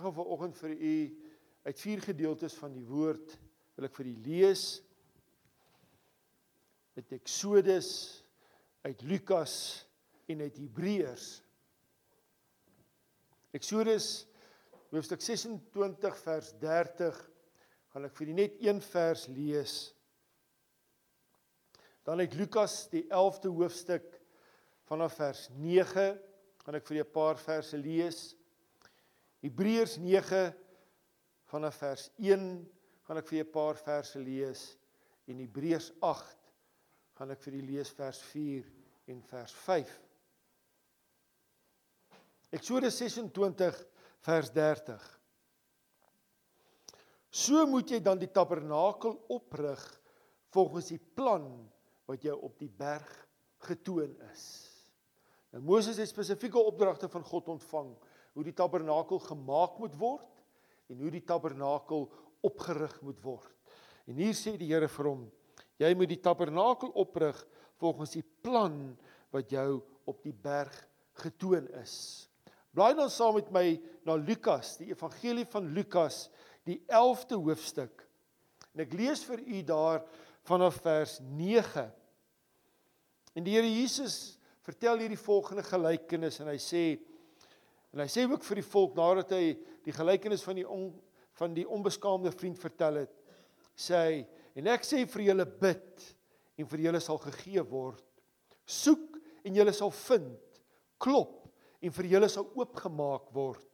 Ek gaan vanoggend vir u uit vier gedeeltes van die woord wil ek vir u lees. Uit Eksodus, uit Lukas en uit Hebreërs. Eksodus hoofstuk 26 vers 30 gaan ek vir u net een vers lees. Dan uit Lukas die 11de hoofstuk vanaf vers 9 gaan ek vir julle 'n paar verse lees. Hebreërs 9 vanaf vers 1 gaan ek vir 'n paar verse lees en Hebreërs 8 gaan ek vir julle lees vers 4 en vers 5. Eksodus 26 vers 30. So moet jy dan die tabernakel oprig volgens die plan wat jou op die berg getoon is. Nou Moses het spesifieke opdragte van God ontvang hoe die tabernakel gemaak moet word en hoe die tabernakel opgerig moet word. En hier sê die Here vir hom: Jy moet die tabernakel oprig volgens die plan wat jou op die berg getoon is. Blaai dan saam met my na Lukas, die evangelie van Lukas, die 11de hoofstuk. En ek lees vir u daar vanaf vers 9. En die Here Jesus vertel hierdie volgende gelykenis en hy sê en hy sê ook vir die volk nadat hy die gelykenis van die on, van die onbeskaamde vriend vertel het sê hy en ek sê vir julle bid en vir julle sal gegee word. Soek en julle sal vind. Klop en vir julle sal oopgemaak word.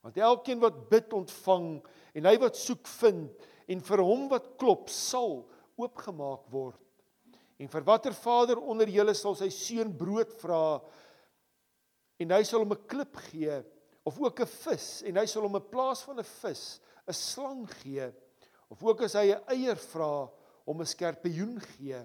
Want elkeen wat bid ontvang en hy wat soek vind en vir hom wat klop sal oopgemaak word. En vir watter vader onder julle sal sy seun brood vra en hy sal hom 'n klip gee of ook 'n vis en hy sal hom 'n plaas van 'n vis 'n slang gee of ook as hy 'n eier vra om 'n skerpioen gee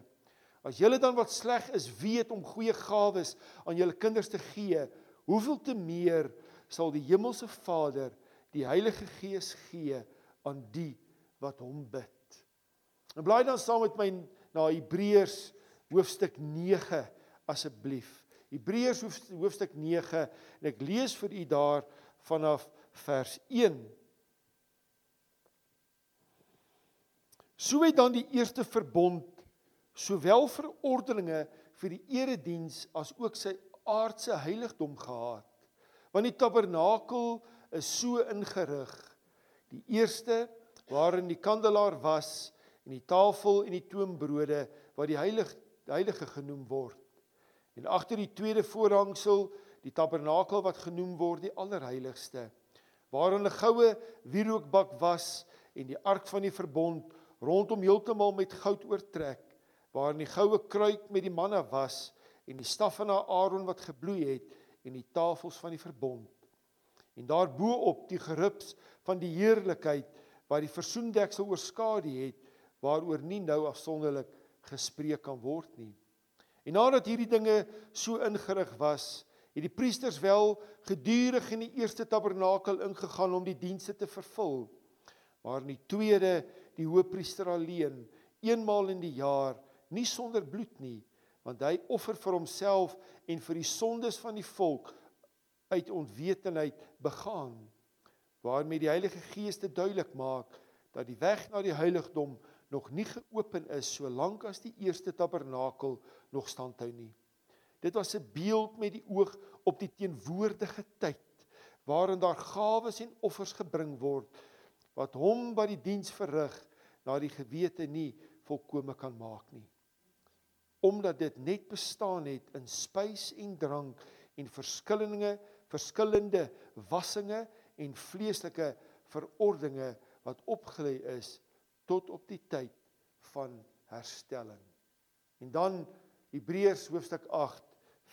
as julle dan wat sleg is weet om goeie gawes aan julle kinders te gee hoeveel te meer sal die hemelse Vader die Heilige Gees gee aan die wat hom bid en bly dan saam met my na Hebreërs hoofstuk 9 asseblief. Hebreërs hoofstuk 9 en ek lees vir u daar vanaf vers 1. So het dan die eerste verbond sowel verordeninge vir die erediens as ook sy aardse heiligdom gehad. Want die tabernakel is so ingerig. Die eerste waarin die kandelaar was en die tafel en die toombrode wat die heilig die heilige genoem word. En agter die tweede voorhangsel die tabernakel wat genoem word die allerheiligste waarin 'n goue wierookbak was en die ark van die verbond rondom heeltemal met goud oortrek waarin die goue kruik met die manna was en die staf van Aaron wat gebloei het en die tafels van die verbond en daarbo op die geribs van die heerlikheid wat die versoendeksel oorskadu het waaroor nie nou afsonderlik gespreek kan word nie. En nadat hierdie dinge so ingerig was, het die priesters wel gedurig in die eerste tabernakel ingegaan om die dienste te vervul. Maar in die tweede, die hoofpriester alleen, eenmaal in die jaar, nie sonder bloed nie, want hy offer vir homself en vir die sondes van die volk uit onwetendheid begaan, waarmee die Heilige Gees te duidelik maak dat die weg na die heiligdom nog nie geopen is solank as die eerste tabernakel nog standhou nie. Dit was 'n beeld met die oog op die teenwoordige tyd waarin daar gawes en offers gebring word wat hom by die diens verrig na die gewete nie volkome kan maak nie. Omdat dit net bestaan het in spys en drank en verskillende verskillende wassinge en vleeslike verordeninge wat opgelê is tot op die tyd van herstelling. En dan Hebreërs hoofstuk 8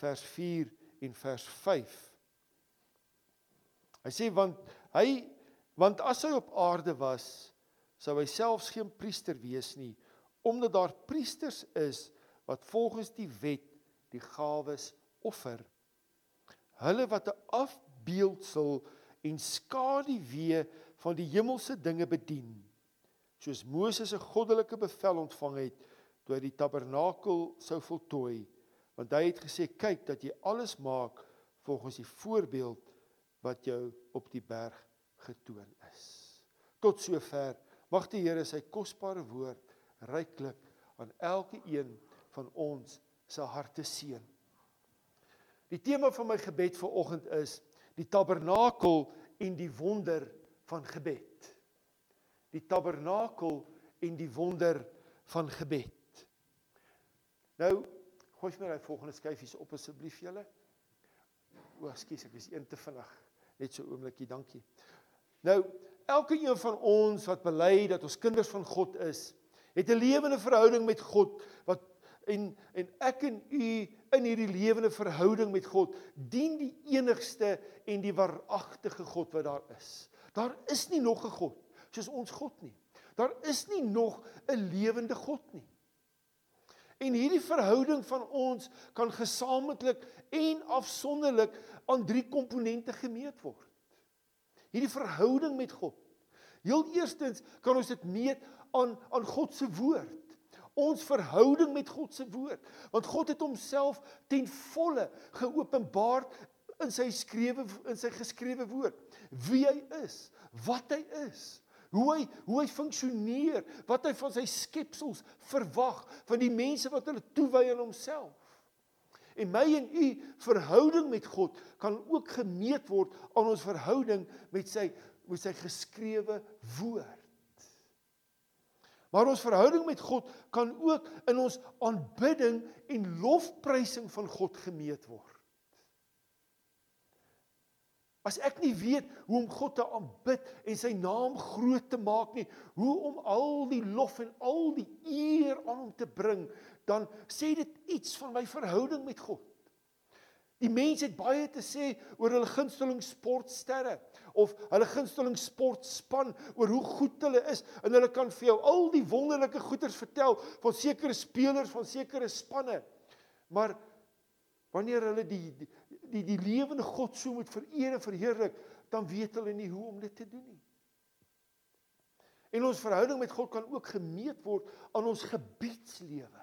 vers 4 en vers 5. Hy sê want hy want as hy op aarde was, sou hy selfs geen priester wees nie, omdat daar priesters is wat volgens die wet die gawes offer. Hulle wat 'n afbeeldsel en skaduwee van die hemelse dinge bedien soos Moses 'n goddelike bevel ontvang het toe hy die tabernakel sou voltooi want hy het gesê kyk dat jy alles maak volgens die voorbeeld wat jou op die berg getoon is. Tot sover mag die Here sy kosbare woord ryklik aan elke een van ons se harte seën. Die tema van my gebed vir oggend is die tabernakel en die wonder van gebed. Die tabernakel en die wonder van gebed. Nou, gooi vir my daai volgende skyfies op asseblief julle. O, ekskuus, ek is een te vinnig. Net so oombliekie, dankie. Nou, elke een van ons wat bely dat ons kinders van God is, het 'n lewende verhouding met God wat en en ek en u in hierdie lewende verhouding met God dien die enigste en die waaragtige God wat daar is. Daar is nie nog 'n God soos ons God nie. Daar is nie nog 'n lewende God nie. En hierdie verhouding van ons kan gesamentlik en afsonderlik aan drie komponente gemeet word. Hierdie verhouding met God. Heel eerstens kan ons dit meet aan aan God se woord. Ons verhouding met God se woord, want God het homself ten volle geopenbaar in sy skrewe in sy geskrewe woord. Wie hy is, wat hy is, hoe hy hoe hy funksioneer, wat hy van sy skepsels verwag, van die mense wat hulle toewy aan homself. En my en u verhouding met God kan ook gemeet word aan ons verhouding met sy met sy geskrewe woord. Maar ons verhouding met God kan ook in ons aanbidding en lofprysing van God gemeet word. As ek nie weet hoe om God te aanbid en sy naam groot te maak nie, hoe om al die lof en al die eer aan hom te bring, dan sê dit iets van my verhouding met God. Die mense het baie te sê oor hulle gunsteling sportsterre of hulle gunsteling sportspan oor hoe goed hulle is en hulle kan vir jou al die wonderlike goeders vertel van sekere spelers van sekere spanne. Maar wanneer hulle die die die, die lewende God so moet vereer en verheerlik, dan weet hulle nie hoe om dit te doen nie. En ons verhouding met God kan ook gemeet word aan ons gebiedslewe.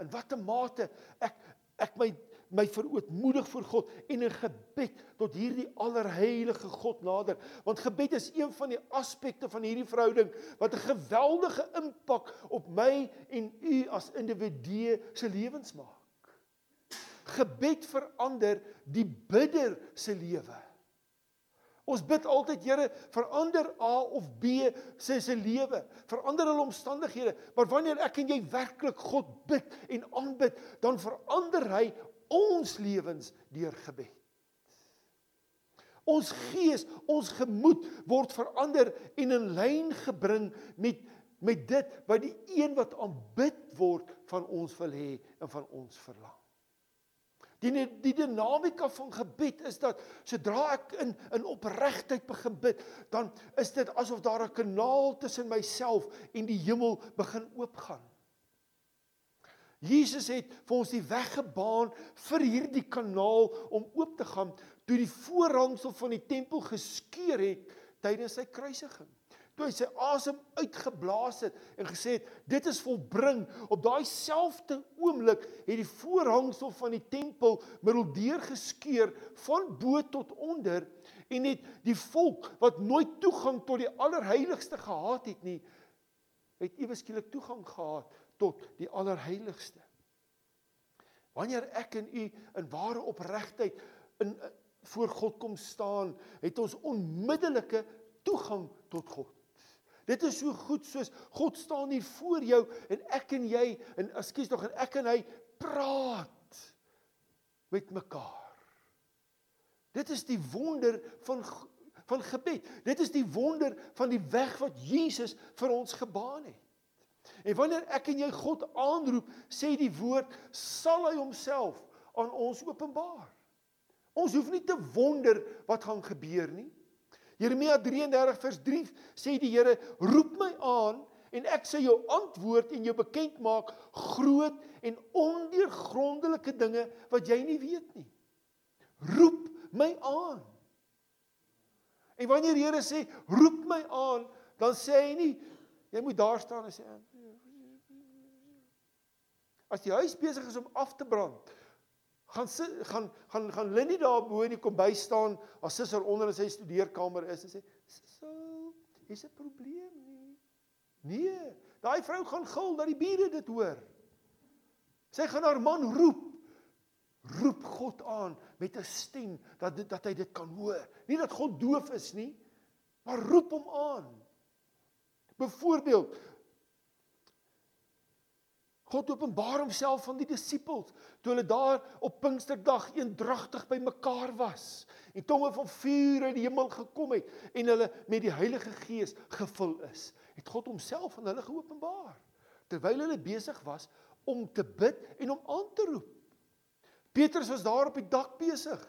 In watter mate ek ek my my verootmoedig voor God en in gebed tot hierdie allerheilige God nader want gebed is een van die aspekte van hierdie verhouding wat 'n geweldige impak op my en u as individue se lewens maak. Gebed verander die bidder se lewe. Ons bid altyd Here verander A of B se se lewe, verander hulle omstandighede, maar wanneer ek en jy werklik God bid en aanbid, dan verander hy ons lewens deur gebed. Ons gees, ons gemoed word verander en in lyn gebring met met dit wat die een wat aanbid word van ons wil hê en van ons verlang. Die die dinamika van gebed is dat sodra ek in in opregtheid begin bid, dan is dit asof daar 'n kanaal tussen myself en die hemel begin oopgaan. Jesus het vir ons die weg gebaan vir hierdie kanaal om oop te gaan toe die voorhangsel van die tempel geskeur het tydens sy kruisiging. Toe hy sy asem uitgeblaas het en gesê het dit is volbring, op daai selfde oomblik het die voorhangsel van die tempel middeldeur geskeur van bo tot onder en het die volk wat nooit toegang tot die allerheiligste gehad het nie, het ewe skielik toegang gehad tot die allerheiligste. Wanneer ek en u in ware opregtheid in voor God kom staan, het ons onmiddellike toegang tot God. Dit is so goed soos God staan hier voor jou en ek en jy en ekskuus tog en ek en hy praat met mekaar. Dit is die wonder van van gebed. Dit is die wonder van die weg wat Jesus vir ons gebaan het. En wanneer ek en jy God aanroep, sê die woord, sal hy homself aan ons openbaar. Ons hoef nie te wonder wat gaan gebeur nie. Jeremia 33 vers 3 sê die Here, roep my aan en ek sal jou antwoord en jou bekend maak groot en ondeurgrondelike dinge wat jy nie weet nie. Roep my aan. En wanneer die Here sê roep my aan, dan sê hy nie jy moet daar staan en sê As die huis besig is om af te brand, gaan sit gaan gaan gaan Linnie daar bo in die kombuis staan, haar susser onder in sy studeerkamer is en sê: So, is 'n probleem nie. Nee, daai vrou gaan gil dat die bure dit hoor. Sy gaan haar man roep. Roep God aan met 'n stem dat dit, dat hy dit kan hoor. Nie dat God doof is nie, maar roep hom aan. Byvoorbeeld God openbaar homself aan die disippels toe hulle daar op Pinksterdag eendragtig bymekaar was en tonge van vuur uit die hemel gekom het en hulle met die Heilige Gees gevul is. Het God homself aan hulle geopenbaar terwyl hulle besig was om te bid en om aan te roep. Petrus was daar op die dak besig,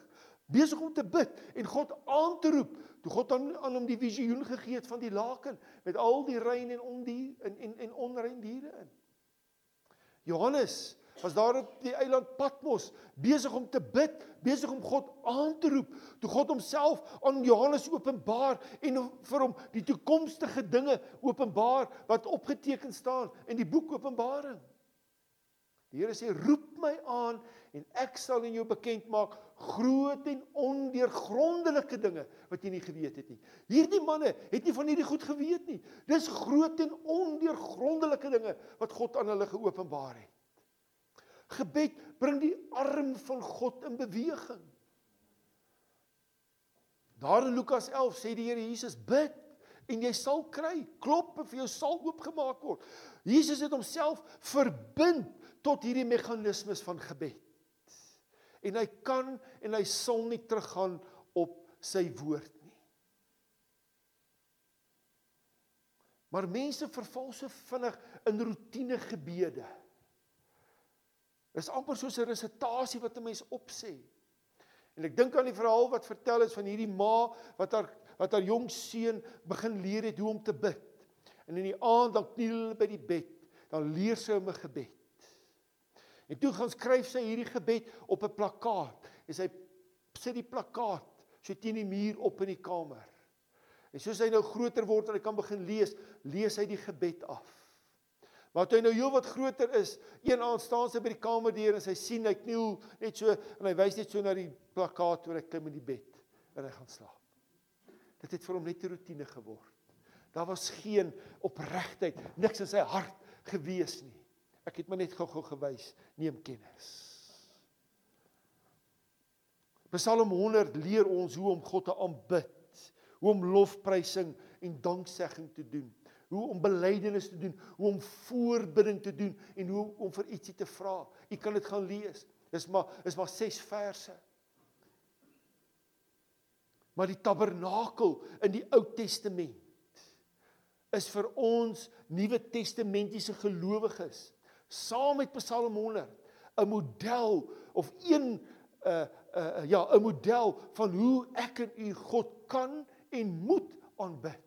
besig om te bid en God aan te roep. Toe God aan, aan hom die visioen gegee het van die laken met al die rein en ondier en en, en onrein diere in. Johannes was daar op die eiland Patmos besig om te bid, besig om God aan te roep. Toe God homself aan Johannes openbaar en vir hom die toekomstige dinge openbaar wat opgeteken staan in die boek Openbaring. Die Here sê roep my aan en ek sal aan jou bekend maak groot en ondeurgrondelike dinge wat jy nie geweet het nie. Hierdie manne het nie van hierdie goed geweet nie. Dis groot en ondeurgrondelike dinge wat God aan hulle geopenbaar het. Gebed bring die arm van God in beweging. Daar in Lukas 11 sê die Here Jesus bid en jy sal kry. Klop en vir jou sal oopgemaak word. Jesus het homself verbind tot hierdie meganismes van gebed. En hy kan en hy sal nie teruggaan op sy woord nie. Maar mense verval so vinnig in rotine gebede. Dis amper soos 'n resitasie wat 'n mens opsê. En ek dink aan die verhaal wat vertel is van hierdie ma wat haar wat haar jong seun begin leer het hoe om te bid. En in die aand dan kniel hulle by die bed, dan leer sy hom 'n gebed. En toe gaan skryf sy hierdie gebed op 'n plakkaat. En sy sit die plakkaat so teen die muur op in die kamer. En soos hy nou groter word en hy kan begin lees, lees hy die gebed af. Maar toe hy nou heel wat groter is, een aand staan sy by die kamerdeur en sy sien hy kniel net so en hy wys net so na die plakkaat toe hy klim in die bed en hy gaan slaap. Dit het vir hom net 'n rotine geword. Daar was geen opregtheid, niks in sy hart gewees nie. Ek het my net gou-gou gewys, neem kennis. Psalm 100 leer ons hoe om God te aanbid, hoe om lofprysing en danksegging te doen, hoe om belydenis te doen, hoe om voorbidding te doen en hoe om vir ietsie te vra. U kan dit gaan lees. Dis maar is maar 6 verse. Maar die tabernakel in die Ou Testament is vir ons Nuwe Testamentiese gelowiges saam met Psalm 100 'n model of een 'n uh, uh, ja, 'n model van hoe ek en u God kan en moet aanbid.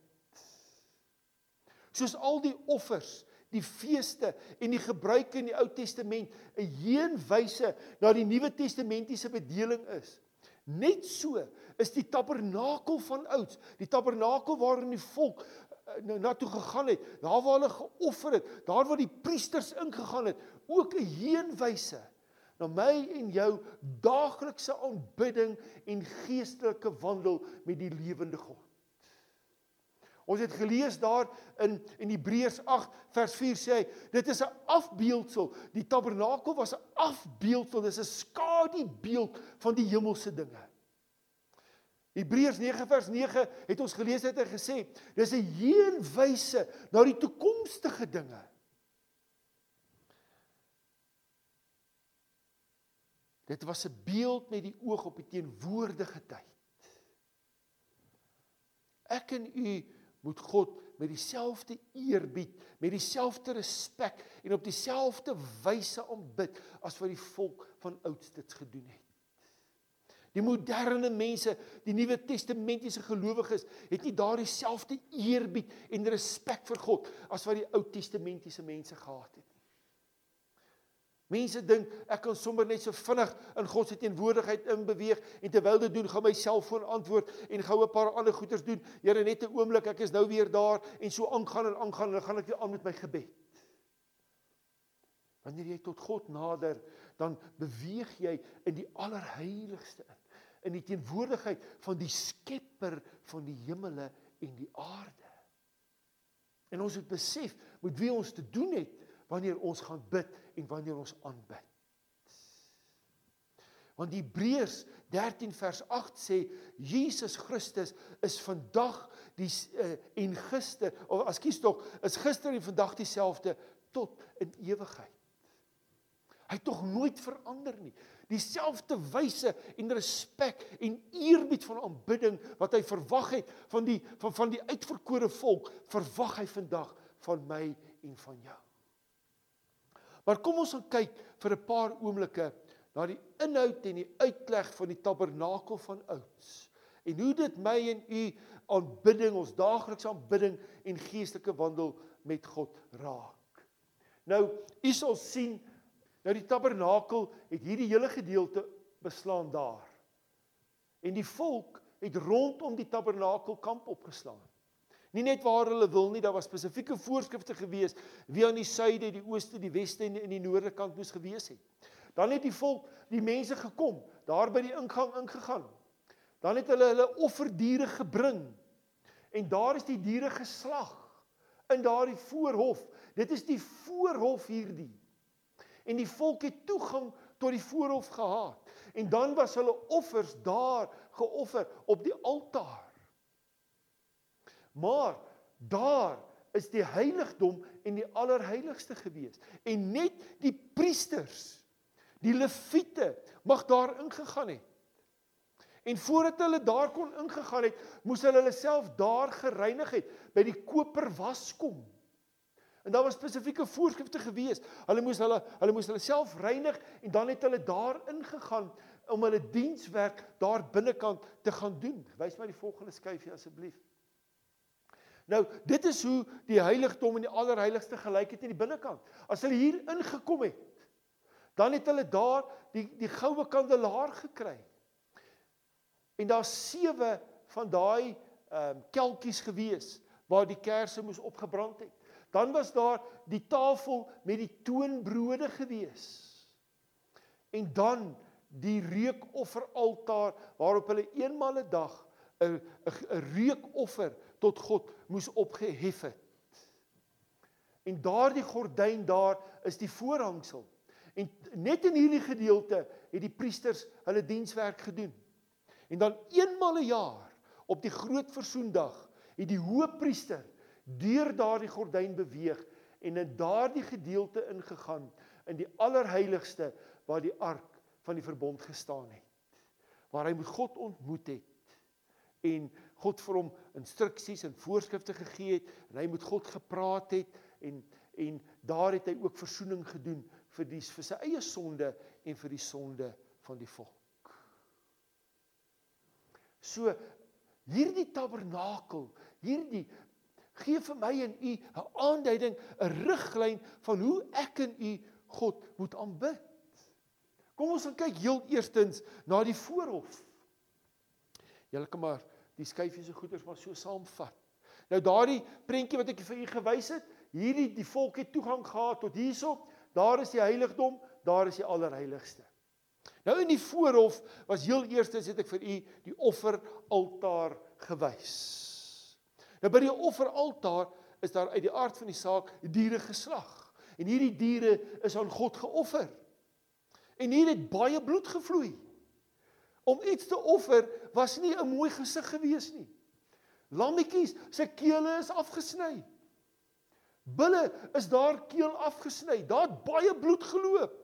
Soos al die offers, die feeste en die gebruike in die Ou Testament 'n heenwyse na die Nuwe Testamentiese bedeling is. Net so is die tabernakel van ouds, die tabernakel waarin die volk nou na toe gegaan het, daar waar hulle geoffer het, daar waar die priesters ingegaan het, ook 'n heenwyse na my en jou daaglikse aanbidding en geestelike wandel met die lewende God. Ons het gelees daar in in Hebreërs 8 vers 4 sê hy dit is 'n afbeeldsel. Die tabernakel was 'n afbeeldsel, dis 'n skadubeeld van die hemelse dinge. Hebreërs 9 vers 9 het ons gelees het en gesê, dis 'n heenwyse na die toekomstige dinge. Dit was 'n beeld met die oog op die teenwoordige tyd. Ek en u moet God met dieselfde eerbied, met dieselfde respek en op dieselfde wyse aanbid as wat die volk van ouds dit gedoen het. Die moderne mense, die Nuwe Testamentiese gelowiges, het nie daardie selfde eerbied en respek vir God as wat die Ou Testamentiese mense gehad het nie. Mense dink ek kan sommer net so vinnig in God se teenwoordigheid inbeweeg en terwyl dit doen, gaan my selfoon antwoord en gou 'n paar ander goeders doen. Here net 'n oomblik, ek is nou weer daar en so aangaan en aangaan en dan gaan ek weer aan met my gebed. Wanneer jy tot God nader, dan beweeg jy in die allerheiligste in in die teenwoordigheid van die skepper van die hemele en die aarde. En ons moet besef met wie ons te doen het wanneer ons gaan bid en wanneer ons aanbid. Want Hebreërs 13 vers 8 sê Jesus Christus is vandag die uh, en gister of ekskuus tog is gister en vandag dieselfde tot in ewigheid. Hy het tog nooit verander nie. Dieselfde wyse en respek en eerbied van aanbidding wat hy verwag het van die van van die uitverkore volk, verwag hy vandag van my en van jou. Maar kom ons gaan kyk vir 'n paar oomblikke na die inhoud en die uitleg van die tabernakel van ouds en hoe dit my en u aanbidding, ons daaglikse aanbidding en geestelike wandel met God raak. Nou, u sal sien nou die tabernakel het hierdie hele gedeelte beslaan daar. En die volk het rondom die tabernakel kamp opgeslaan. Nie net waar hulle wil nie, daar was spesifieke voorskrifte gewees wie aan die suide, die ooste, die weste en in die noorde kant moes gewees het. Dan het die volk, die mense gekom, daar by die ingang ingegaan. Dan het hulle hulle offerdiere gebring. En daar is die diere geslag in daardie voorhof. Dit is die voorhof hierdie. En die volk het toegang tot die voorhof gehad. En dan was hulle offers daar geoffer op die altaar. Maar daar is die heiligdom en die allerheiligste gewees. En net die priesters Die leviete mag daar ingegaan het. En voordat hulle daar kon ingegaan het, moes hulle hulle self daar gereinig het by die koper waskom. En daar was spesifieke voorskrifte gewees. Hulle moes hulle hulle moes hulle self reinig en dan het hulle daar ingegaan om hulle dienswerk daar binnekant te gaan doen. Wys my die volgende skyfie asseblief. Nou, dit is hoe die heiligdom en die allerheiligste gelyk het in die binnekant. As hulle hier ingekom het, Dan het hulle daar die die goue kandelaar gekry. En daar's sewe van daai ehm um, kelkies gewees waar die kersse moes opgebrand het. Dan was daar die tafel met die toonbrode gewees. En dan die reukofferaltaar waarop hulle eenmal 'n dag 'n 'n reukoffer tot God moes opgehef het. En daardie gordyn daar is die voorhangsel En net in hierdie gedeelte het die priesters hulle dienswerk gedoen. En dan eenmal 'n jaar op die groot versoendag het die hoëpriester deur daardie gordyn beweeg en in daardie gedeelte ingegaan in die allerheiligste waar die ark van die verbond gestaan het. Waar hy met God ontmoet het en God vir hom instruksies en voorskrifte gegee het en hy met God gepraat het en en daar het hy ook verzoening gedoen vir die vir sy eie sonde en vir die sonde van die volk. So hierdie tabernakel, hierdie gee vir my en u 'n aanduiding, 'n riglyn van hoe ek en u God moet aanbid. Kom ons kyk heel eerstens na die voorhof. Julle kan maar die skyfies se goeders maar so saamvat. Nou daardie prentjie wat ek vir u gewys het, hierdie die volk het toegang gehad tot hierso Daar is die heiligdom, daar is die allerheiligste. Nou in die voorhof was heel eerstens het ek vir u die offeraltaar gewys. Nou by die offeraltaar is daar uit die aard van die saak diere geslag. En hierdie diere is aan God geoffer. En hier het baie bloed gevloei. Om iets te offer was nie 'n mooi gesig gewees nie. Lammetjies se kele is afgesny. Bulle is daar keel afgesny. Daar het baie bloed geloop.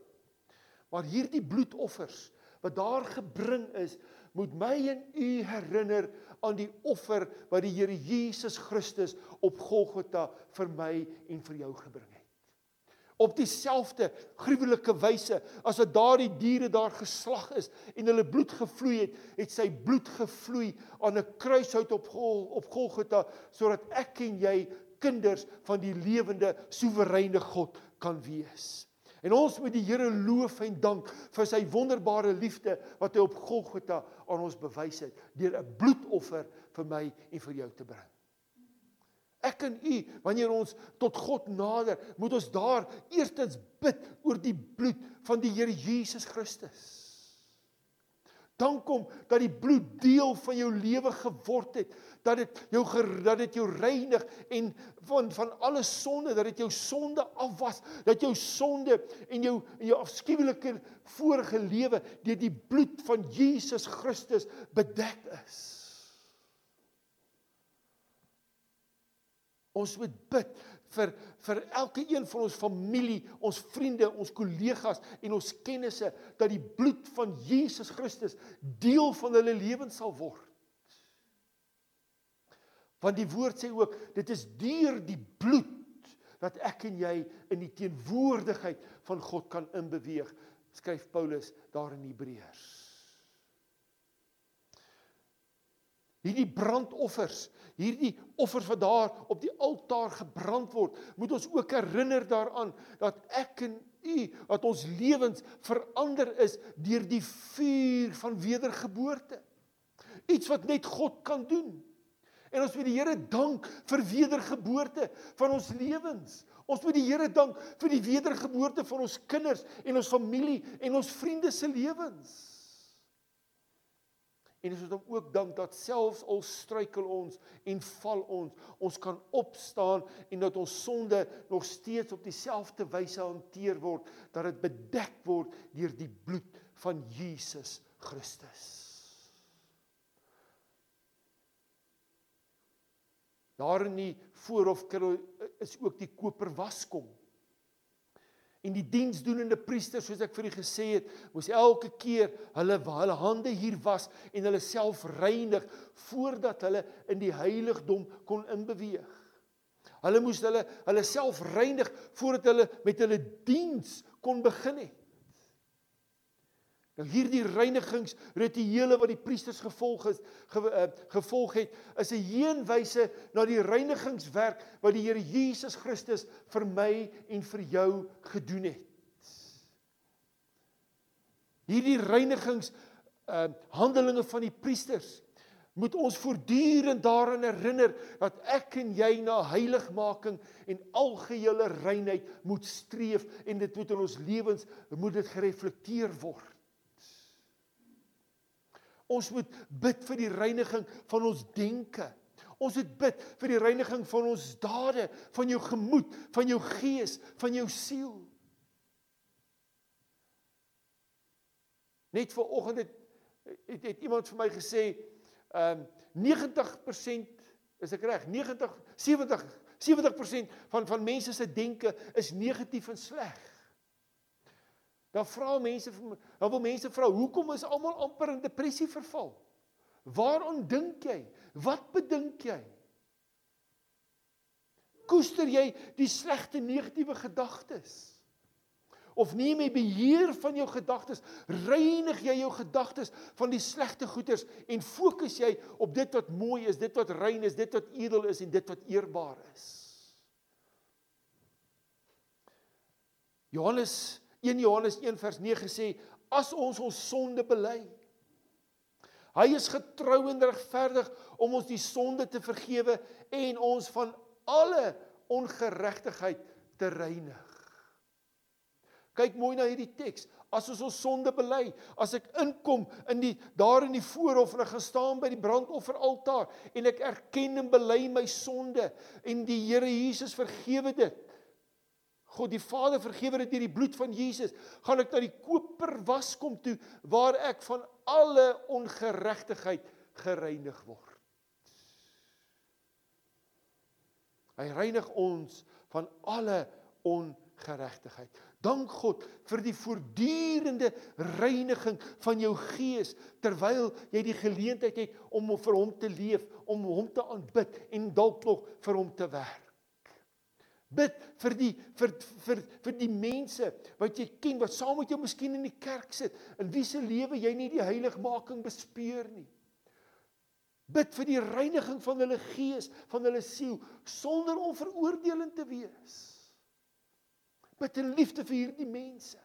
Maar hierdie bloedoffers wat daar gebring is, moet my en u herinner aan die offer wat die Here Jesus Christus op Golgotha vir my en vir jou gebring het. Op dieselfde gruwelike wyse as wat daardie diere daar geslag is en hulle bloed gevloei het, het sy bloed gevloei aan 'n kruishout op Gol, op Golgotha sodat ek en jy kinders van die lewende soewereine God kan wees. En ons moet die Here loof en dank vir sy wonderbare liefde wat hy op Golgotha aan ons bewys het deur 'n bloedoffer vir my en vir jou te bring. Ek en u, wanneer ons tot God nader, moet ons daar eerstens bid oor die bloed van die Here Jesus Christus. Dank hom dat die bloed deel van jou lewe geword het, dat dit jou dat dit jou reinig en van van alle sonde, dat dit jou sonde afwas, dat jou sonde en jou en jou afskuwelike vorige lewe deur die bloed van Jesus Christus bedek is. Ons moet bid vir vir elke een van ons familie, ons vriende, ons kollegas en ons kennisse dat die bloed van Jesus Christus deel van hulle lewens sal word. Want die woord sê ook dit is deur die bloed dat ek en jy in die teenwoordigheid van God kan inbeweeg, skryf Paulus daar in Hebreërs. Hierdie brandoffers hierdie offers wat daar op die altaar gebrand word, moet ons ook herinner daaraan dat ek en u, dat ons lewens verander is deur die vuur van wedergeboorte. Iets wat net God kan doen. En ons moet die Here dank vir wedergeboorte van ons lewens. Ons moet die Here dank vir die wedergeboorte van ons kinders en ons familie en ons vriende se lewens. En ons moet hom ook dank dat selfs al struikel ons en val ons, ons kan opstaan en dat ons sonde nog steeds op dieselfde wyse hanteer word, dat dit bedek word deur die bloed van Jesus Christus. Daar in die voorhof is ook die koper waskom. En die diensdoenende priesters, soos ek vir u gesê het, moes elke keer hulle hulle hande hier was en hulle self reinig voordat hulle in die heiligdom kon inbeweeg. Hulle moes hulle hulle self reinig voordat hulle met hulle diens kon begin het. Nou hierdie reinigingsrituele wat die priesters gevolg is ge, uh, gevolg het is 'n heenwyse na die reinigingswerk wat die Here Jesus Christus vir my en vir jou gedoen het. Hierdie reinigings uh handelinge van die priesters moet ons voortdurend daaraan herinner dat ek en jy na heiligmaking en algehele reinheid moet streef en dit moet in ons lewens moet dit gereflekteer word. Ons moet bid vir die reiniging van ons denke. Ons moet bid vir die reiniging van ons dade, van jou gemoed, van jou gees, van jou siel. Net ver oggend het, het het iemand vir my gesê, ehm um, 90% is ek reg? 90 70 70% van van mense se denke is negatief en sleg. Dan vra mense dan wil mense vra hoekom is almal amper in depressie verval? Waaraan dink jy? Wat bedink jy? Koester jy die slegte negatiewe gedagtes? Of neem jy beheer van jou gedagtes? Reinig jy jou gedagtes van die slegte goeders en fokus jy op dit wat mooi is, dit wat rein is, dit wat edel is en dit wat eerbaar is? Johannes 1 Johannes 1 vers 9 sê as ons ons sonde bely. Hy is getrou en regverdig om ons die sonde te vergewe en ons van alle ongeregtigheid te reinig. Kyk mooi na hierdie teks. As ons ons sonde bely as ek inkom in die daar in die voorhof en ek gaan staan by die brandofferaltaar en ek erken en bely my sonde en die Here Jesus vergewe dit God die Vader vergewe dit deur die bloed van Jesus, gaan ek na die koper waskom toe waar ek van alle ongeregtigheid gereinig word. Hy reinig ons van alle ongeregtigheid. Dank God vir die voortdurende reiniging van jou gees terwyl jy die geleentheid het om vir hom te leef, om hom te aanbid en dalk nog vir hom te werk. Bid vir die vir vir vir die mense wat jy ken wat saam met jou miskien in die kerk sit in wie se lewe jy nie die heiligmaking bespeer nie. Bid vir die reiniging van hulle gees, van hulle siel sonder om veroordelend te wees. Bid in liefde vir hierdie mense.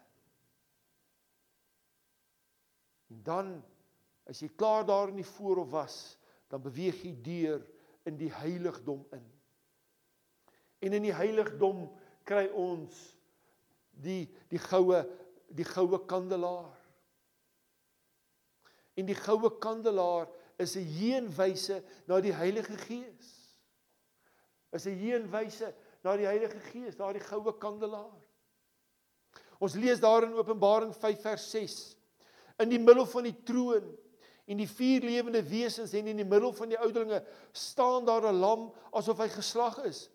En dan as jy klaar daar in die voorhof was, dan beweeg jy deur in die heiligdom in. En in die heiligdom kry ons die die goue die goue kandelaar. En die goue kandelaar is 'n heenwyse na die Heilige Gees. Is 'n heenwyse na die Heilige Gees, daardie goue kandelaar. Ons lees daar in Openbaring 5 vers 6. In die middel van die troon en die vier lewende wesens en in die middel van die ouderlinge staan daar 'n lam asof hy geslag is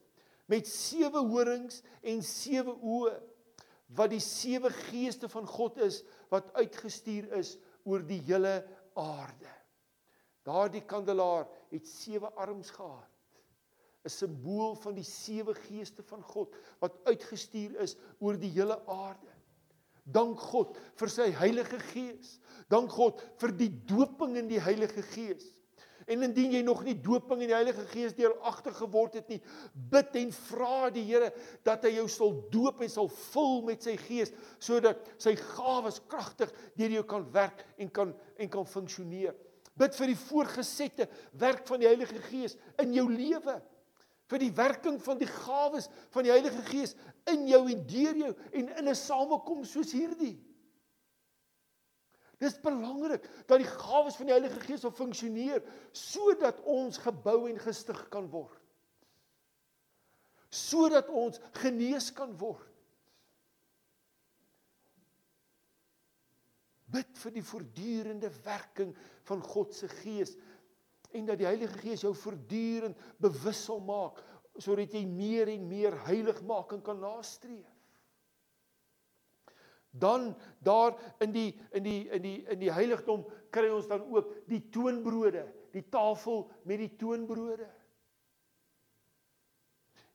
met sewe horings en sewe oë wat die sewe geeste van God is wat uitgestuur is oor die hele aarde. Daardie kandelaar het sewe arms gehad. 'n Simbool van die sewe geeste van God wat uitgestuur is oor die hele aarde. Dank God vir sy Heilige Gees. Dank God vir die doping in die Heilige Gees. En indien jy nog nie doping in die Heilige Gees deuragtig geword het nie, bid en vra die Here dat hy jou sal doop en sal vul met sy Gees sodat sy gawes kragtig deur jou kan werk en kan en kan funksioneer. Bid vir die voorgesette werk van die Heilige Gees in jou lewe. Vir die werking van die gawes van die Heilige Gees in jou en deur jou en in 'n samekoms soos hierdie. Dis belangrik dat die gawes van die Heilige Gees sal funksioneer sodat ons gebou en gestig kan word. Sodat ons genees kan word. Bid vir die voortdurende werking van God se Gees en dat die Heilige Gees jou voortdurend bewus sal maak sodat jy meer en meer heiligmaking kan nastreef dan daar in die in die in die in die heiligdom kry ons dan ook die toonbrode, die tafel met die toonbrode.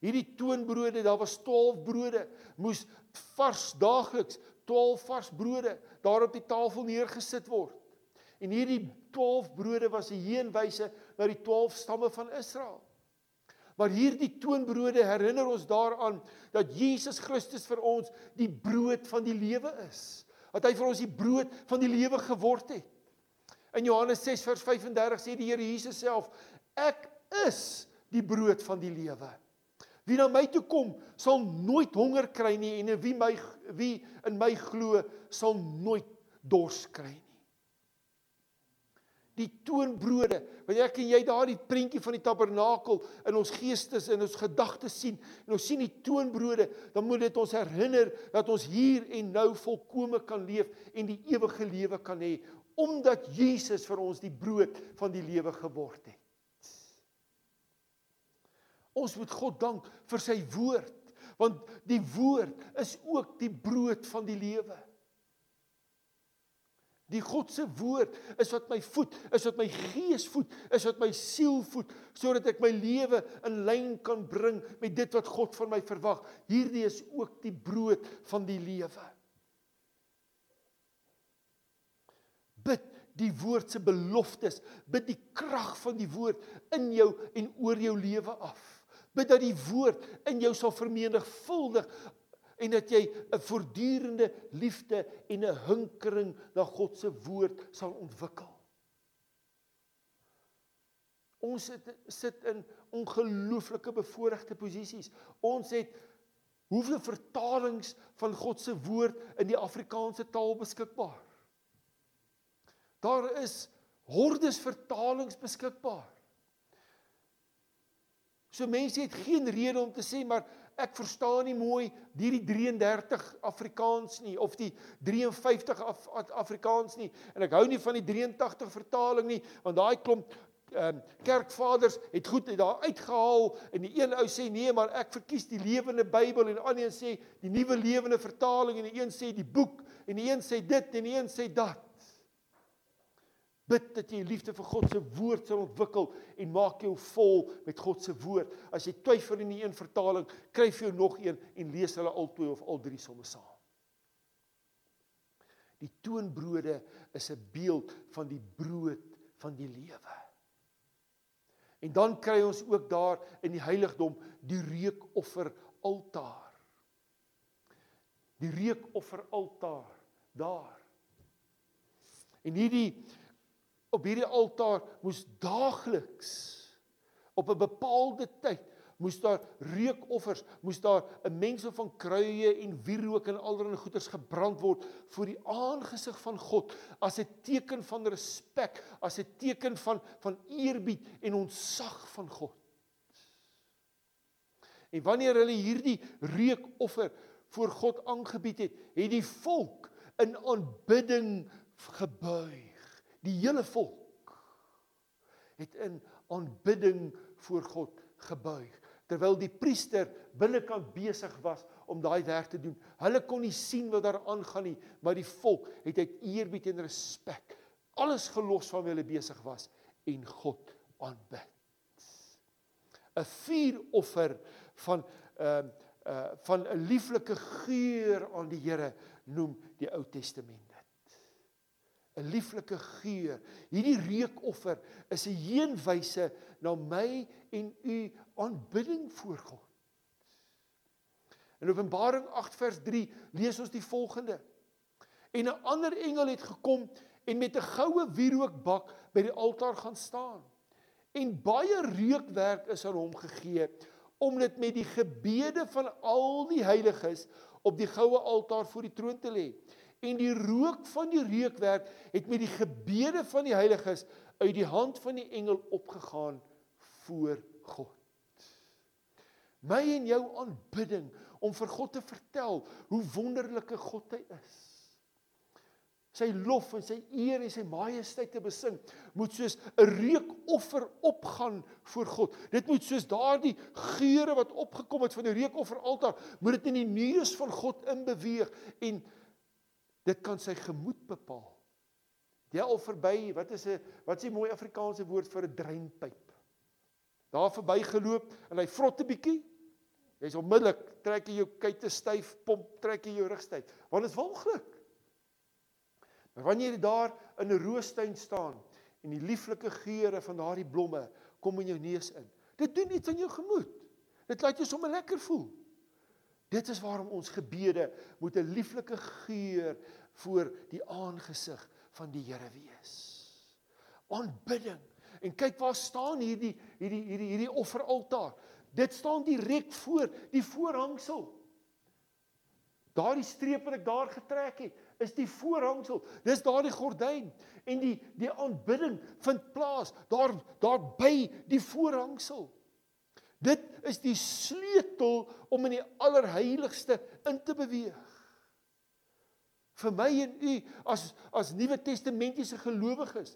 Hierdie toonbrode, daar was 12 brode, moes vars daagliks 12 vars brode daar op die tafel neergesit word. En hierdie 12 brode was 'n heenwyse na die 12 stamme van Israel. Maar hierdie toonbrode herinner ons daaraan dat Jesus Christus vir ons die brood van die lewe is. Dat hy vir ons die brood van die lewe geword het. In Johannes 6 vers 35 sê die Here Jesus self: Ek is die brood van die lewe. Wie na my toe kom, sal nooit honger kry nie en wie my wie in my glo, sal nooit dors kry nie die toonbrode. Wanneer ek en jy daardie prentjie van die tabernakel in ons geestes en ons gedagtes sien en ons sien die toonbrode, dan moet dit ons herinner dat ons hier en nou volkome kan leef en die ewige lewe kan hê omdat Jesus vir ons die brood van die lewe geword het. Ons moet God dank vir sy woord want die woord is ook die brood van die lewe. Die God se woord is wat my voed, is wat my gees voed, is wat my siel voed sodat ek my lewe in lyn kan bring met dit wat God van my verwag. Hierdie is ook die brood van die lewe. Bid die woord se beloftes, bid die krag van die woord in jou en oor jou lewe af. Bid dat die woord in jou sal vermenigvuldig en dat jy 'n voortdurende liefde en 'n hinkering na God se woord sal ontwikkel. Ons sit sit in ongelooflike bevoordeelde posisies. Ons het hoeveel vertalings van God se woord in die Afrikaanse taal beskikbaar. Daar is hordes vertalings beskikbaar. So mense het geen rede om te sê maar ek verstaan nie mooi hierdie 33 Afrikaans nie of die 53 Af Afrikaans nie. En ek hou nie van die 83 vertaling nie want daai klomp ehm um, kerkvaders het goed daar uitgehaal en die een ou sê nee maar ek verkies die lewende Bybel en ander een sê die nuwe lewende vertaling en die een sê die boek en die een sê dit en die een sê dat Bid dat jy liefde vir God se woord sal ontwikkel en maak jou vol met God se woord. As jy twyfel in die een vertaling, kry vir jou nog een en lees hulle albei of al drie somme saam. Die toonbrode is 'n beeld van die brood van die lewe. En dan kry ons ook daar in die heiligdom die reukoffer altaar. Die reukoffer altaar daar. En hierdie op hierdie altaar moes daagliks op 'n bepaalde tyd moes daar reukoffers, moes daar 'n mengsel van kruie en wierook en allerlei goeders gebrand word voor die aangesig van God as 'n teken van respek, as 'n teken van van eerbied en ontzag van God. En wanneer hulle hierdie reukoffer voor God aangebied het, het die volk in aanbidding gebuig. Die hele volk het in aanbidding voor God gebuig terwyl die priester binnekant besig was om daai werk te doen. Hulle kon nie sien wat daar aangaan nie, maar die volk het uit eerbied en respek alles gelos van wie hulle besig was en God aanbid. 'n Vuuroffer van 'n uh, uh van 'n lieflike geur aan die Here noem die Ou Testament. 'n lieflike geur. Hierdie reukoffer is 'n heenwyse na my en u aanbidding voor God. In Openbaring 8 vers 3 lees ons die volgende. En 'n ander engel het gekom en met 'n goue wierookbak by die altaar gaan staan. En baie reukwerk is aan hom gegee om dit met die gebede van al die heiliges op die goue altaar voor die troon te lê en die rook van die reukwerk het met die gebede van die heiliges uit die hand van die engel opgegaan voor God. My en jou aanbidding om vir God te vertel hoe wonderlike God hy is. Sy lof en sy eer en sy majesteit te besing moet soos 'n reukoffer opgaan voor God. Dit moet soos daardie geure wat opgekom het van die reukofferaltaar, moet dit in die neus van God inbeweeg en Dit kan sy gemoed bepaal. Jy al verby, wat is 'n wat is die mooi Afrikaanse woord vir 'n dreinpyp? Daar verbygeloop en hy vrot 'n bietjie. Jy's onmiddellik trek jy jou kuite styf, pomp trek jy jou rug styf. Want dit is walglik. Maar wanneer jy daar in 'n roostuin staan en die lieflike geure van daardie blomme kom in jou neus in. Dit doen iets aan jou gemoed. Dit laat jou sommer lekker voel. Dit is waarom ons gebede moet 'n lieflike geur voor die aangesig van die Here wees. Aanbidding. En kyk waar staan hierdie hierdie hierdie hierdie offeraltaar. Dit staan direk voor die voorhangsel. Daardie streep wat ek daar getrek het, is die voorhangsel. Dis daardie gordyn en die die aanbidding vind plaas daar daar by die voorhangsel. Dit is die sleutel om in die allerheiligste in te beweeg. Vir my en u as as Nuwe Testamentiese gelowiges,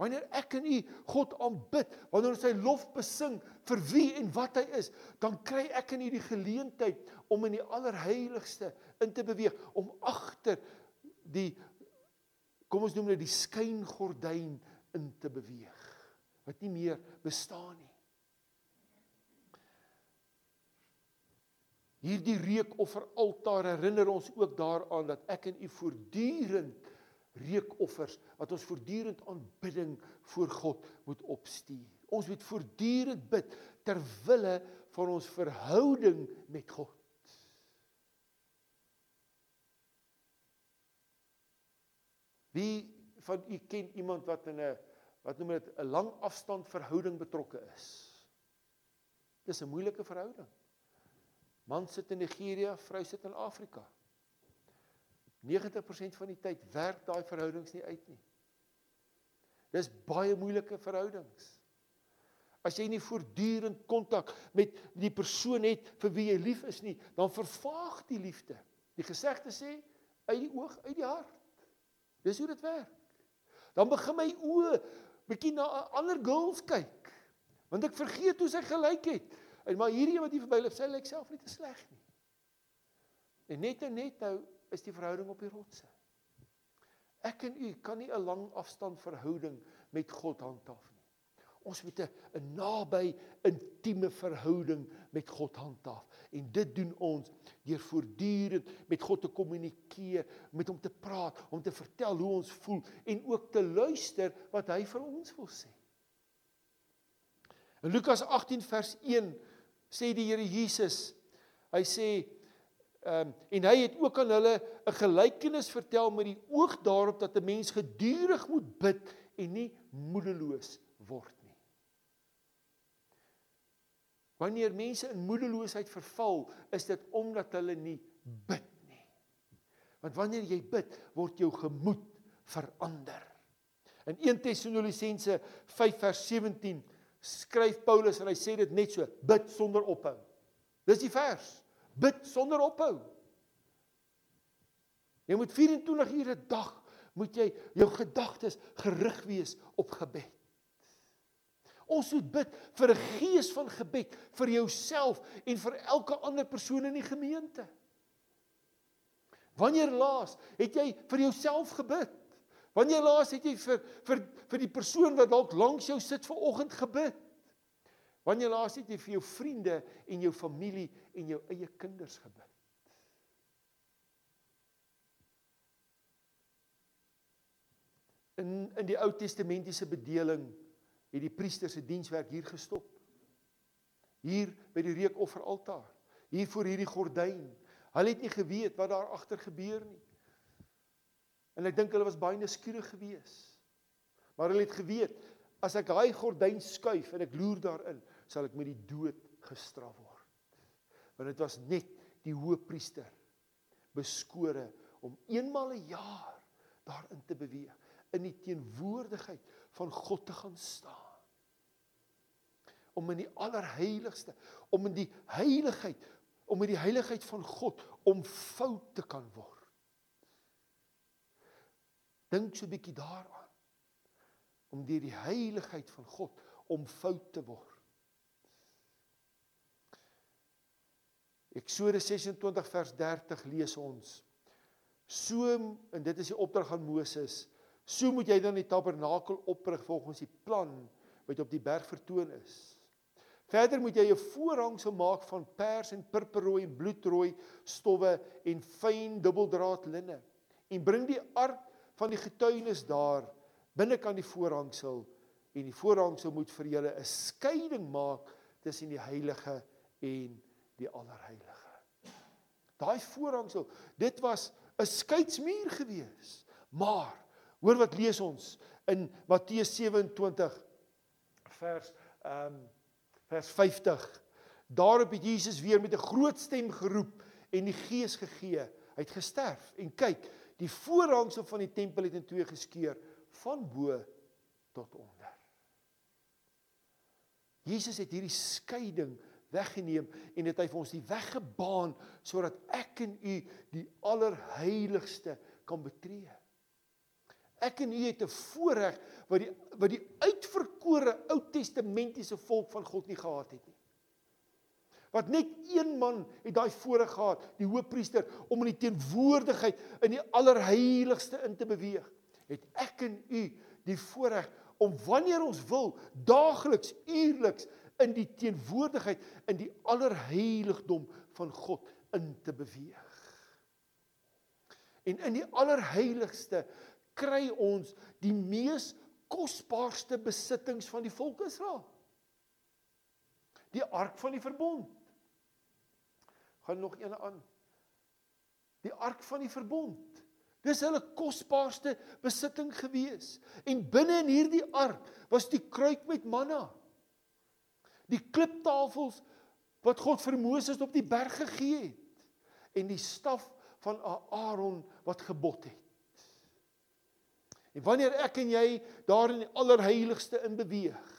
wanneer ek en u God aanbid, wanneer ons sy lof besing vir wie en wat hy is, dan kry ek en u die geleentheid om in die allerheiligste in te beweeg, om agter die kom ons noem dit die skyngordyn in te beweeg wat nie meer bestaan nie. Hierdie reukofferaltaar herinner ons ook daaraan dat ek en u voortdurend reukoffers wat ons voortdurend aanbidding voor God moet opstuur. Ons moet voortdurend bid ter wille van ons verhouding met God. Wie van u ken iemand wat in 'n wat noem dit 'n lang afstand verhouding betrokke is? Dis 'n moeilike verhouding. Man sit in Nigerië, vrou sit in Afrika. 90% van die tyd werk daai verhoudings nie uit nie. Dis baie moeilike verhoudings. As jy nie voortdurend kontak met die persoon het vir wie jy lief is nie, dan vervaag die liefde. Die gesegde sê uit die oog uit die hart. Dis hoe dit werk. Dan begin my oë bietjie na ander girls kyk. Want ek vergeet hoe sy gelyk het. En maar hierdie wat hier verbyloop, sy lyk self nie te sleg nie. En net en net nou is die verhouding op die rotse. Ek en u kan nie 'n lang afstand verhouding met God handhaaf nie. Ons moet 'n naby, intieme verhouding met God handhaaf. En dit doen ons deur voortdurend met God te kommunikeer, met hom te praat, om te vertel hoe ons voel en ook te luister wat hy vir ons wil sê. In Lukas 18 vers 1 sê die Here Jesus. Hy sê ehm um, en hy het ook aan hulle 'n gelykenis vertel met die oog daarop dat 'n mens gedurig moet bid en nie moedeloos word nie. Wanneer mense in moedeloosheid verval, is dit omdat hulle nie bid nie. Want wanneer jy bid, word jou gemoed verander. In 1 Tessalonisense 5 vers 17 skryf Paulus en hy sê dit net so: bid sonder ophou. Dis die vers. Bid sonder ophou. Jy moet 24 ure 'n dag moet jy jou gedagtes gerig wees op gebed. Ons moet bid vir 'n gees van gebed vir jouself en vir elke ander persoon in die gemeente. Wanneer laas het jy vir jouself gebid? Wanneer laas het jy vir vir vir die persoon wat dalk langs jou sit ver oggend gebid? Wanneer laas het jy vir jou vriende en jou familie en jou eie kinders gebid? In in die Ou Testamentiese bedeling het die priester se dienswerk hier gestop. Hier by die reukofferaltaar, hier voor hierdie gordyn. Hulle het nie geweet wat daar agter gebeur nie. En ek dink hulle was baie nuuskierig geweest. Maar hulle het geweet as ek daai gordyn skuif en ek loer daarin, sal ek met die dood gestraf word. Want dit was net die hoëpriester beskore om eenmal 'n een jaar daarin te beweeg in die teenwoordigheid van God te gaan staan. Om in die allerheiligste, om in die heiligheid, om in die heiligheid van God omvou te kan word. Dink so 'n bietjie daaraan. Om deur die heiligheid van God omvou te word. Eksodus 26 vers 30 lees ons. So en dit is die opdrag aan Moses. So moet jy dan die tabernakel oprig volgens die plan wat op die berg vertoon is. Verder moet jy 'n voorhangsel maak van pers en purperrooi en bloedrooi stowwe en fyn dubbeldraad linne en bring die ark van die getuienis daar binnekant die voorhangsel en die voorhangsel moet vir julle 'n skeiding maak tussen die heilige en die allerheilige. Daai voorhangsel, dit was 'n skeidsmuur gewees. Maar hoor wat lees ons in Matteus 27 vers ehm um, vers 50. Daarop het Jesus weer met 'n groot stem geroep en die Gees gegee. Hy het gesterf en kyk, die voorhangsel van die tempel het in twee geskeur van bo tot onder. Jesus het hierdie skeiding weggeneem en dit hy vir ons die weg gebaan sodat ek en u die allerheiligste kan betree. Ek en u het 'n voorreg wat die wat die uitverkore Ou Testamentiese volk van God nie gehad het nie wat net een man het daai voorreg gehad, die hoofpriester om in die teenwoordigheid in die allerheiligste in te beweeg. Het ek en u die voorreg om wanneer ons wil daagliks, uierliks in die teenwoordigheid in die allerheiligdom van God in te beweeg. En in die allerheiligste kry ons die mees kosbaarste besittings van die volk Israel. Die ark van die verbond gaan nog eene aan. Die ark van die verbond. Dis hulle kosbaarste besitting gewees. En binne in hierdie ark was die kruik met manna. Die kliptafels wat God vir Moses op die berg gegee het en die staf van Aaron wat gebod het. En wanneer ek en jy daar in die allerheiligste in beweeg,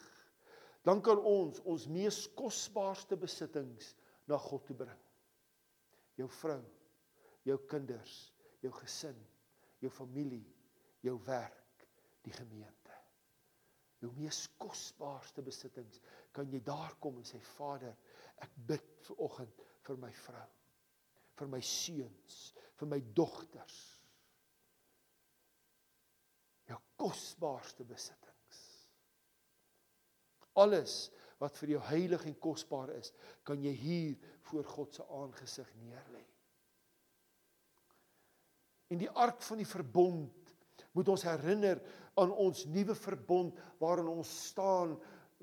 dan kan ons ons mees kosbaarste besittings na God toe bring jou vrou, jou kinders, jou gesin, jou familie, jou werk, die gemeente. Jou mees kosbaarste besittings kan jy daar kom en sê Vader, ek bid vir oggend vir my vrou, vir my seuns, vir my dogters. Jou kosbaarste besittings. Alles wat vir jou heilig en kosbaar is, kan jy hier voor God se aangesig neerlê. En die ark van die verbond moet ons herinner aan ons nuwe verbond waarin ons staan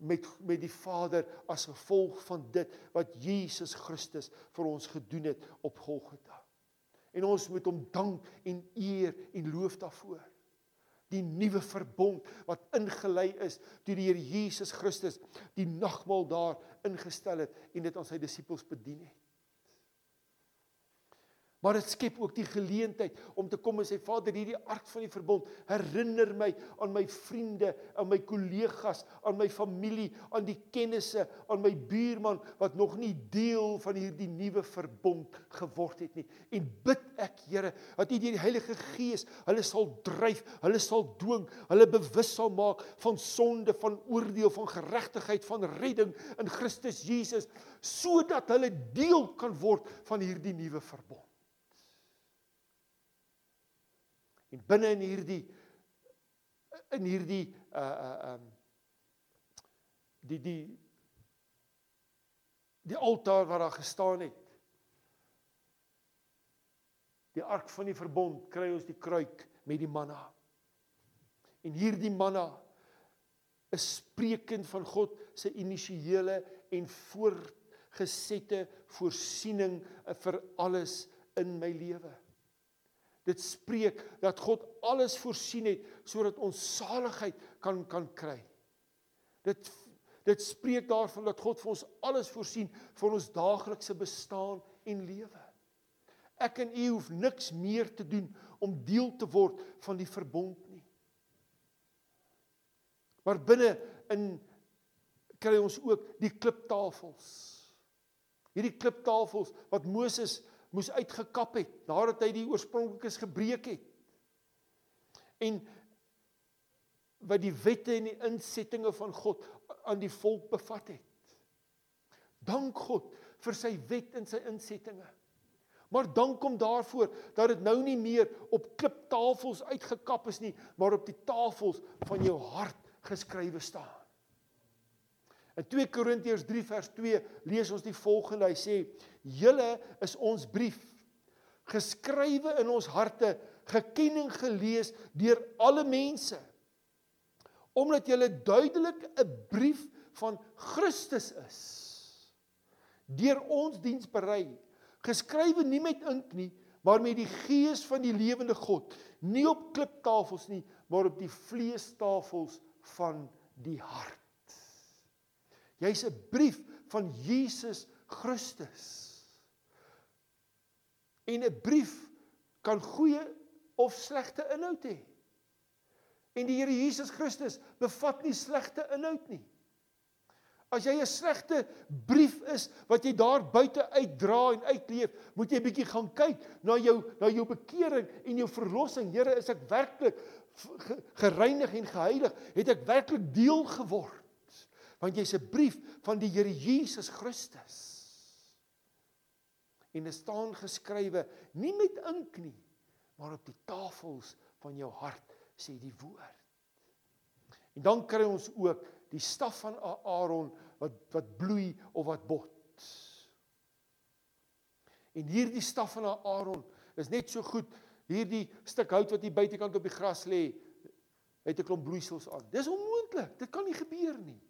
met met die Vader as gevolg van dit wat Jesus Christus vir ons gedoen het op Golgotha. En ons moet hom dank en eer en loof daarvoor. Die nuwe verbond wat ingelei is deur die Here Jesus Christus die nagmaal daar ingestel het en dit aan sy disippels bedien het. Maar dit skep ook die geleentheid om te kom en sê Vader, hierdie ark van die verbond herinner my aan my vriende, aan my kollegas, aan my familie, aan die kennisse, aan my buurman wat nog nie deel van hierdie nuwe verbond geword het nie. En bid ek, Here, dat U deur die Heilige Gees hulle sal dryf, hulle sal dwing, hulle bewus sal maak van sonde, van oordeel, van geregtigheid, van redding in Christus Jesus, sodat hulle deel kan word van hierdie nuwe verbond. En binne in hierdie in hierdie uh uh um die die die altaar waar daar gestaan het. Die ark van die verbond kry ons die kruik met die manna. En hierdie manna is spreekend van God se initiële en voorgesette voorsiening vir alles in my lewe. Dit spreek dat God alles voorsien het sodat ons saligheid kan kan kry. Dit dit spreek daarvan dat God vir ons alles voorsien vir ons daaglikse bestaan en lewe. Ek en u hoef niks meer te doen om deel te word van die verbond nie. Maar binne in kry ons ook die kliptafels. Hierdie kliptafels wat Moses moes uitgekap het nadat hy die oorspronklikes gebreek het. En wat die wette en die insettinge van God aan die volk bevat het. Dank God vir sy wet en sy insettinge. Maar dank hom daarvoor dat dit nou nie meer op kliptafels uitgekap is nie, maar op die tafels van jou hart geskrywe staan. In 2 Korintiërs 3 vers 2 lees ons die volgende. Hy sê: "Julle is ons brief, geskrywe in ons harte, geken en gelees deur alle mense, omdat julle duidelik 'n brief van Christus is, deur ons diens berei, geskrywe nie met ink nie, maar met die gees van die lewende God, nie op kliptafels nie, maar op die vleestafels van die hart." Jy's 'n brief van Jesus Christus. En 'n brief kan goeie of slegte inhoud hê. En die Here Jesus Christus bevat nie slegte inhoud nie. As jy 'n slegte brief is wat jy daar buite uitdra en uitleef, moet jy bietjie gaan kyk na jou na jou bekering en jou verlossing. Here, is ek werklik gereinig en geheilig? Het ek werklik deel geword? want jy's 'n brief van die Here Jesus Christus. En dit staan geskrywe nie met ink nie, maar op die tafels van jou hart sê die woord. En dan kry ons ook die staf van Aaron wat wat bloei of wat bot. En hierdie staf van Aaron is net so goed hierdie stuk hout wat hier buitekant op die gras lê het 'n klomp bloeisels aan. Dis onmoontlik. Dit kan nie gebeur nie.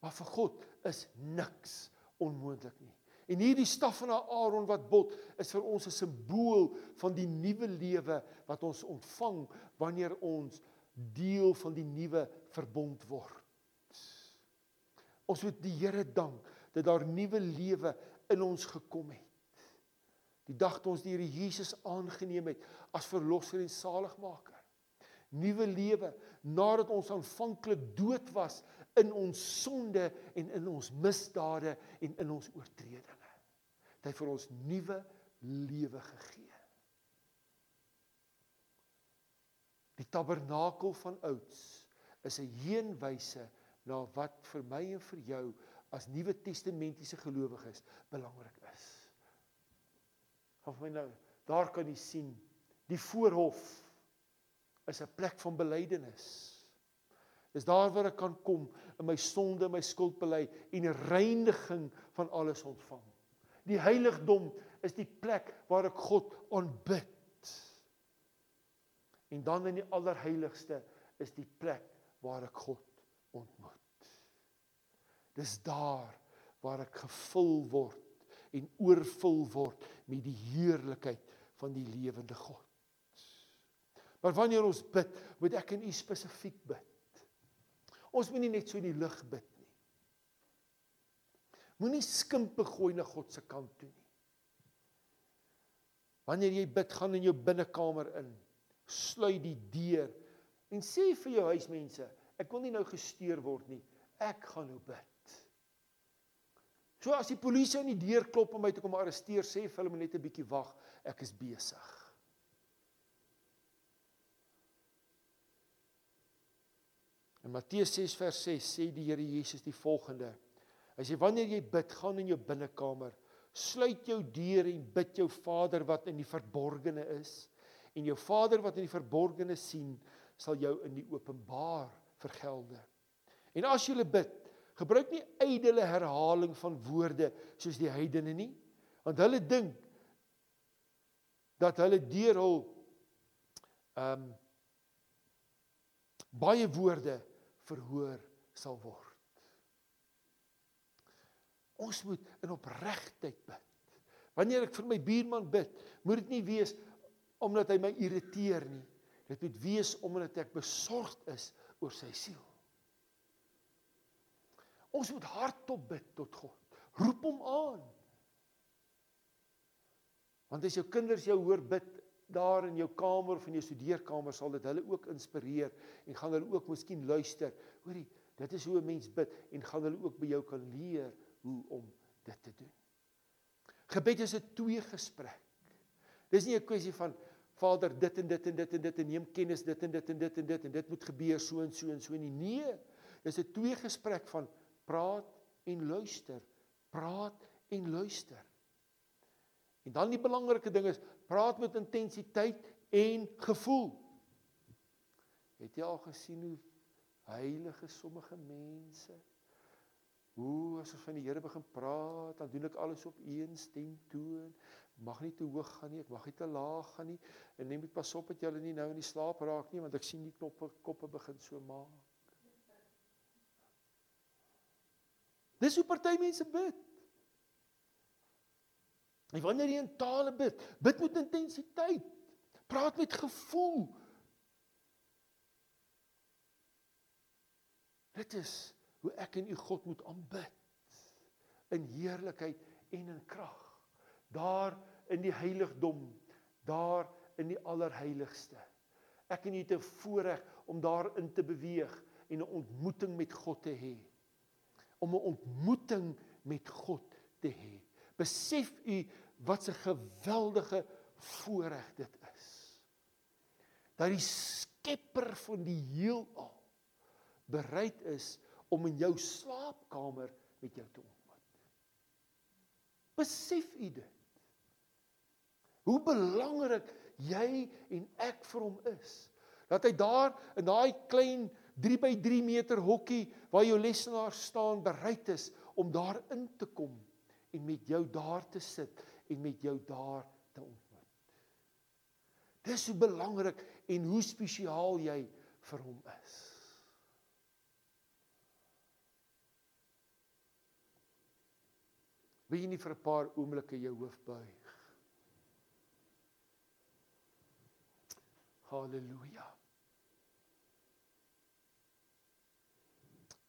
Maar vir God is niks onmoontlik nie. En hierdie staf van Aaron wat bot is vir ons 'n simbool van die nuwe lewe wat ons ontvang wanneer ons deel van die nuwe verbond word. Ons moet die Here dank dat daar nuwe lewe in ons gekom het. Die dag toe ons die Here Jesus aangeneem het as verlosser en saligmaker. Nuwe lewe nadat ons aanvanklik dood was in ons sonde en in ons misdade en in ons oortredinge. Hy het vir ons nuwe lewe gegee. Die tabernakel van ouds is 'n heenwyse na wat vir my en vir jou as Nuwe Testamentiese gelowiges belangrik is. Of my nou, daar kan jy sien, die voorhof is 'n plek van belydenis. Dis daar waar ek kan kom in my sonde, my skuld bely en reiniging van alles ontvang. Die heiligdom is die plek waar ek God aanbid. En dan in die allerheiligste is die plek waar ek God ontmoet. Dis daar waar ek gevul word en oorvul word met die heerlikheid van die lewende God. Maar wanneer ons bid, moet ek en u spesifiek bid. Ons moenie net so in die lug bid nie. Moenie skimpe gooi na God se kant toe nie. Wanneer jy bid, gaan in jou binnekamer in. Sluit die deur en sê vir jou huismense, ek wil nie nou gesteer word nie. Ek gaan nou bid. So as die polisie aan die deur klop om my te kom arresteer, sê vir hulle net 'n bietjie wag, ek is besig. In Matteus 6 vers 6 sê die Here Jesus die volgende: Hy sê wanneer jy bid, gaan in jou binnekamer, sluit jou deur en bid jou Vader wat in die verborgene is, en jou Vader wat in die verborgene sien, sal jou in die openbaar vergelde. En as jy bid, Gebruik nie ydelle herhaling van woorde soos die heidene nie, want hulle dink dat hulle deur hul ehm um, baie woorde verhoor sal word. Ons moet in opregtheid bid. Wanneer ek vir my buurman bid, moet dit nie wees omdat hy my irriteer nie. Dit moet wees omdat ek besorgd is oor sy siel. Ons moet hardop bid tot God. Roep hom aan. Want as jou kinders jou hoor bid daar in jou kamer of in jou studeerkamer sal dit hulle ook inspireer en gaan hulle ook miskien luister. Hoorie, dit is hoe 'n mens bid en gaan hulle ook by jou kan leer hoe om dit te doen. Gebed is 'n twee gesprek. Dis nie 'n kwessie van Vader dit en dit en dit en dit en neem kennis dit en dit en dit en dit en dit moet gebeur so en so en so nie. Nee, dis 'n twee gesprek van praat en luister. Praat en luister. En dan die belangrike ding is praat met intensiteit en gevoel. Het jy al gesien hoe heilige sommige mense hoe as ons van die Here begin praat, dan doen ek alles op een stem toon. Mag nie te hoog gaan nie, ek mag nie te laag gaan nie. En neem dit pas op dat jy nie nou in die slaap raak nie, want ek sien die knoppe koppe begin so maak. Dis hoe party mense bid. En wanneer jy in tale bid, bid met intensiteit. Praat met gevoel. Dit is hoe ek en u God moet aanbid in heerlikheid en in krag. Daar in die heiligdom, daar in die allerheiligste. Ek en u 'n voorreg om daarin te beweeg en 'n ontmoeting met God te hê om 'n ontmoeting met God te hê. Besef u wat 'n geweldige voorreg dit is. Dat die skepper van die heelal bereid is om in jou slaapkamer met jou te ontmoet. Besef u dit? Hoe belangrik jy en ek vir hom is. Dat hy daar in daai klein 3 by 3 meter hokkie waar jou lesenaar staan bereid is om daar in te kom en met jou daar te sit en met jou daar te ontmoet. Dis hoe belangrik en hoe spesiaal jy vir hom is. Wie nie vir 'n paar oomblikke jou hoof buig. Halleluja.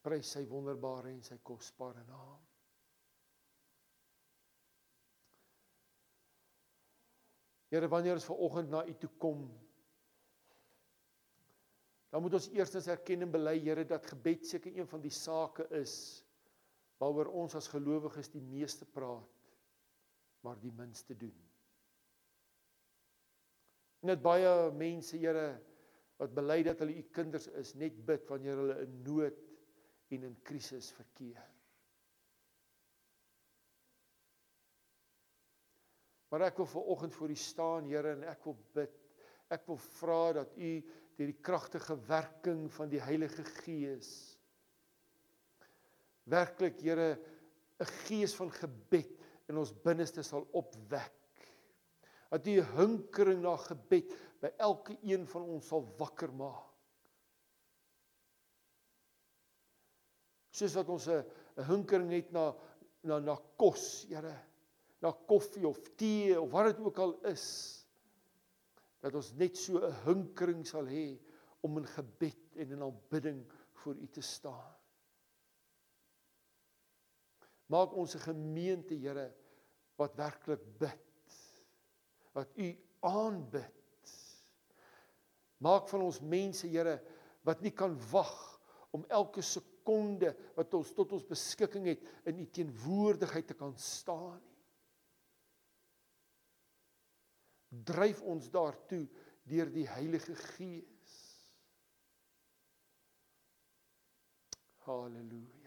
Prys sy wonderbare en sy kosbare naam. Here, wanneer ons ver oggend na U toe kom, dan moet ons eerstens erken en bely, Here, dat gebed seker een van die sake is waaroor ons as gelowiges die meeste praat, maar die minste doen. En dit baie mense, Here, wat bely dat hulle U kinders is, net bid wanneer hulle in nood en in krisis verkeer. Maar ek wil ver oggend voor U staan, Here, en ek wil bid. Ek wil vra dat U deur die kragtige werking van die Heilige Gees werklik, Here, 'n gees van gebed in ons binneste sal opwek. Dat U hinkering na gebed by elke een van ons sal wakker maak. soos wat ons 'n hinkering het na na na kos, Here, na koffie of tee of wat dit ook al is. dat ons net so 'n hinkering sal hê om in gebed en in aanbidding voor U te staan. Maak ons 'n gemeente, Here, wat werklik bid. Wat U aanbid. Maak van ons mense, Here, wat nie kan wag om elke sekonde wat ons tot ons beskikking het in U teenwoordigheid te kan staan nie. Dryf ons daartoe deur die Heilige Gees. Halleluja.